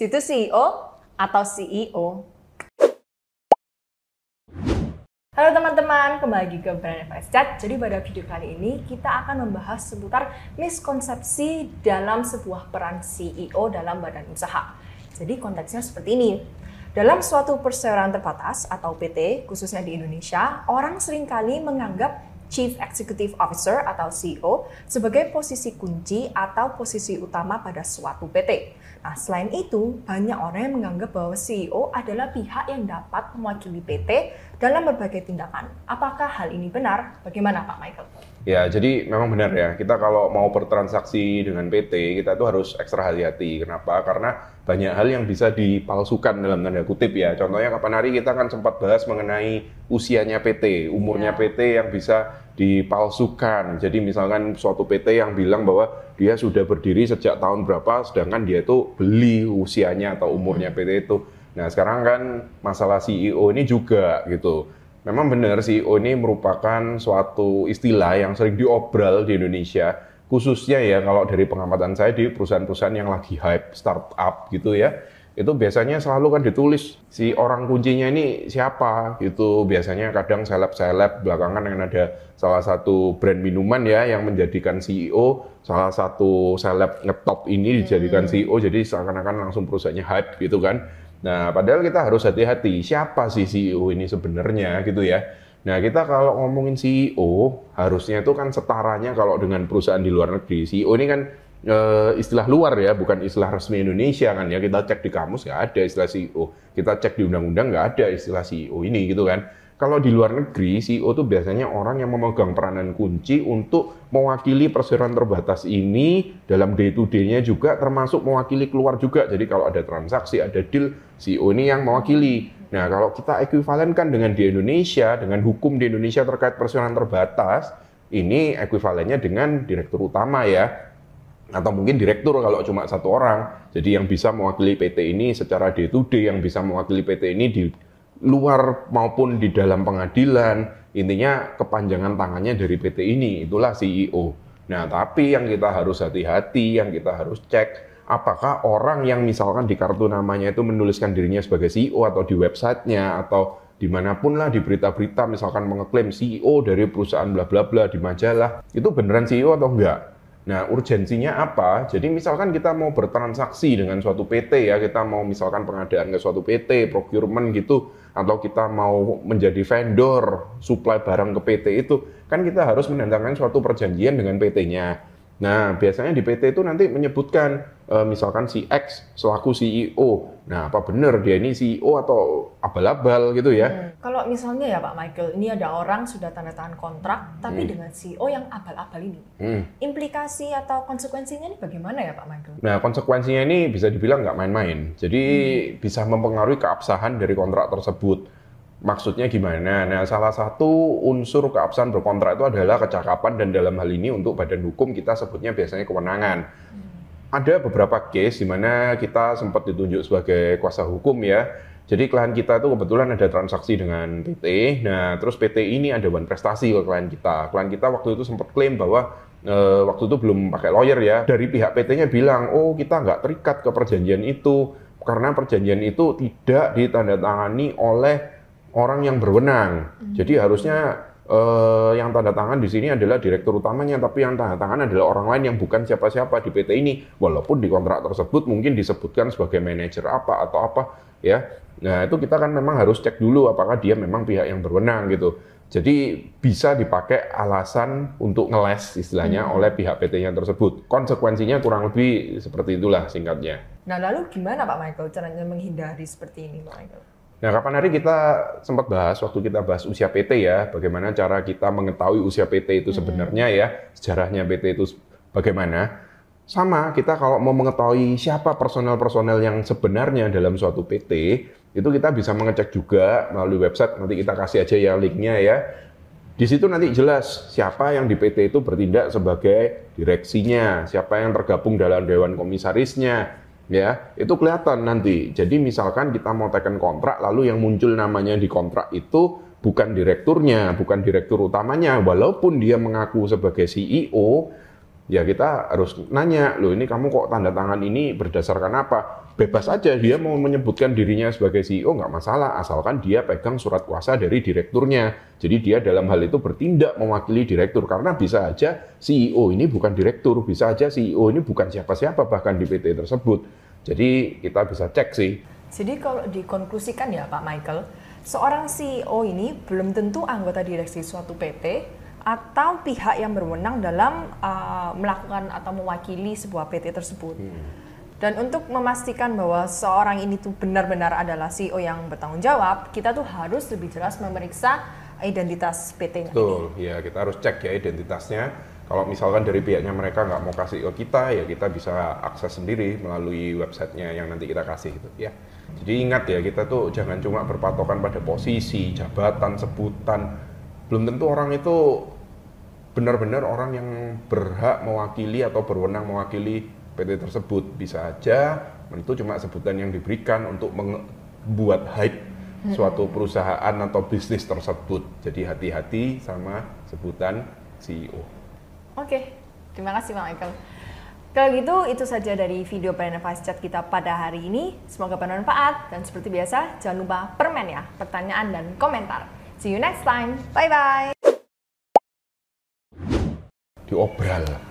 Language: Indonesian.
Situ CEO atau CEO? Halo teman-teman, kembali lagi ke Brand Advice Chat. Jadi pada video kali ini kita akan membahas seputar miskonsepsi dalam sebuah peran CEO dalam badan usaha. Jadi konteksnya seperti ini. Dalam suatu perseroan terbatas atau PT, khususnya di Indonesia, orang sering kali menganggap Chief Executive Officer atau CEO sebagai posisi kunci atau posisi utama pada suatu PT. Nah, selain itu, banyak orang yang menganggap bahwa CEO adalah pihak yang dapat mewakili PT dalam berbagai tindakan. Apakah hal ini benar? Bagaimana Pak Michael? Ya, jadi memang benar ya. Kita kalau mau bertransaksi dengan PT, kita itu harus ekstra hati-hati. Kenapa? Karena banyak hal yang bisa dipalsukan dalam tanda kutip ya. Contohnya kapan hari kita kan sempat bahas mengenai usianya PT, umurnya ya. PT yang bisa dipalsukan. Jadi misalkan suatu PT yang bilang bahwa dia sudah berdiri sejak tahun berapa, sedangkan dia itu beli usianya atau umurnya. PT itu. Nah sekarang kan masalah CEO ini juga gitu. Memang benar CEO ini merupakan suatu istilah yang sering diobral di Indonesia, khususnya ya kalau dari pengamatan saya di perusahaan-perusahaan yang lagi hype startup gitu ya itu biasanya selalu kan ditulis si orang kuncinya ini siapa gitu biasanya kadang seleb-seleb belakangan yang ada salah satu brand minuman ya yang menjadikan CEO salah satu seleb ngetop ini dijadikan hmm. CEO jadi seakan-akan langsung perusahaannya hype gitu kan nah padahal kita harus hati-hati siapa sih CEO ini sebenarnya gitu ya Nah, kita kalau ngomongin CEO, harusnya itu kan setaranya kalau dengan perusahaan di luar negeri. CEO ini kan uh, istilah luar ya, bukan istilah resmi Indonesia kan ya. Kita cek di kamus nggak ada istilah CEO. Kita cek di undang-undang nggak ada istilah CEO ini gitu kan. Kalau di luar negeri, CEO itu biasanya orang yang memegang peranan kunci untuk mewakili perseroan terbatas ini dalam day to day-nya juga termasuk mewakili keluar juga. Jadi kalau ada transaksi, ada deal, CEO ini yang mewakili. Nah, kalau kita ekuivalenkan dengan di Indonesia, dengan hukum di Indonesia terkait perseroan terbatas, ini ekuivalennya dengan direktur utama ya atau mungkin direktur kalau cuma satu orang. Jadi yang bisa mewakili PT ini secara day to day, yang bisa mewakili PT ini di luar maupun di dalam pengadilan, intinya kepanjangan tangannya dari PT ini, itulah CEO. Nah, tapi yang kita harus hati-hati, yang kita harus cek, apakah orang yang misalkan di kartu namanya itu menuliskan dirinya sebagai CEO atau di websitenya atau di mana pun lah di berita-berita misalkan mengeklaim CEO dari perusahaan bla bla bla di majalah, itu beneran CEO atau enggak? Nah, urgensinya apa? Jadi misalkan kita mau bertransaksi dengan suatu PT ya, kita mau misalkan pengadaan ke suatu PT, procurement gitu, atau kita mau menjadi vendor supply barang ke PT itu, kan kita harus menandatangani suatu perjanjian dengan PT-nya. Nah, biasanya di PT itu nanti menyebutkan e, misalkan si X selaku CEO. Nah, apa benar dia ini CEO atau abal-abal gitu ya? Hmm. Kalau misalnya ya Pak Michael, ini ada orang sudah tanda tangan kontrak tapi hmm. dengan CEO yang abal-abal ini. Hmm. Implikasi atau konsekuensinya ini bagaimana ya Pak Michael? Nah, konsekuensinya ini bisa dibilang nggak main-main. Jadi hmm. bisa mempengaruhi keabsahan dari kontrak tersebut. Maksudnya gimana? Nah, salah satu unsur keabsahan berkontrak itu adalah kecakapan dan dalam hal ini untuk badan hukum kita sebutnya biasanya kewenangan. Hmm. Ada beberapa case di mana kita sempat ditunjuk sebagai kuasa hukum ya. Jadi klien kita itu kebetulan ada transaksi dengan PT. Nah, terus PT ini ada one prestasi ke klien kita. Klien kita waktu itu sempat klaim bahwa e, waktu itu belum pakai lawyer ya. Dari pihak PT-nya bilang, oh kita nggak terikat ke perjanjian itu karena perjanjian itu tidak ditandatangani oleh orang yang berwenang. Hmm. Jadi harusnya uh, yang tanda tangan di sini adalah direktur utamanya, tapi yang tanda tangan adalah orang lain yang bukan siapa-siapa di PT ini. Walaupun di kontrak tersebut mungkin disebutkan sebagai manajer apa atau apa, ya. Nah itu kita kan memang harus cek dulu apakah dia memang pihak yang berwenang gitu. Jadi bisa dipakai alasan untuk ngeles istilahnya hmm. oleh pihak PT-nya tersebut. Konsekuensinya kurang lebih seperti itulah singkatnya. Nah lalu gimana Pak Michael caranya menghindari seperti ini Pak Michael? Nah, kapan hari kita sempat bahas waktu kita bahas usia PT ya, bagaimana cara kita mengetahui usia PT itu sebenarnya ya, sejarahnya PT itu bagaimana. Sama, kita kalau mau mengetahui siapa personel-personel yang sebenarnya dalam suatu PT, itu kita bisa mengecek juga melalui website, nanti kita kasih aja ya linknya ya. Di situ nanti jelas siapa yang di PT itu bertindak sebagai direksinya, siapa yang tergabung dalam dewan komisarisnya, ya itu kelihatan nanti. Jadi misalkan kita mau tekan kontrak, lalu yang muncul namanya di kontrak itu bukan direkturnya, bukan direktur utamanya, walaupun dia mengaku sebagai CEO, ya kita harus nanya, loh ini kamu kok tanda tangan ini berdasarkan apa? Bebas aja dia mau menyebutkan dirinya sebagai CEO nggak masalah, asalkan dia pegang surat kuasa dari direkturnya. Jadi dia dalam hal itu bertindak mewakili direktur karena bisa aja CEO ini bukan direktur, bisa aja CEO ini bukan siapa-siapa bahkan di PT tersebut. Jadi kita bisa cek sih. Jadi kalau dikonklusikan ya Pak Michael, seorang CEO ini belum tentu anggota direksi suatu PT atau pihak yang berwenang dalam uh, melakukan atau mewakili sebuah PT tersebut. Hmm. Dan untuk memastikan bahwa seorang ini tuh benar-benar adalah CEO yang bertanggung jawab, kita tuh harus lebih jelas memeriksa identitas PT-nya. Betul, ini. ya kita harus cek ya identitasnya. Kalau misalkan dari pihaknya mereka nggak mau kasih ke kita, ya kita bisa akses sendiri melalui websitenya yang nanti kita kasih itu ya. Jadi ingat ya kita tuh jangan cuma berpatokan pada posisi, jabatan, sebutan, belum tentu orang itu benar-benar orang yang berhak mewakili atau berwenang mewakili PT tersebut bisa aja itu cuma sebutan yang diberikan untuk membuat hype suatu perusahaan atau bisnis tersebut. Jadi hati-hati sama sebutan CEO. Oke, terima kasih Bang Michael. Kalau gitu, itu saja dari video Brand Advice Chat kita pada hari ini. Semoga bermanfaat dan seperti biasa, jangan lupa permen ya, pertanyaan dan komentar. See you next time. Bye bye. Diobral.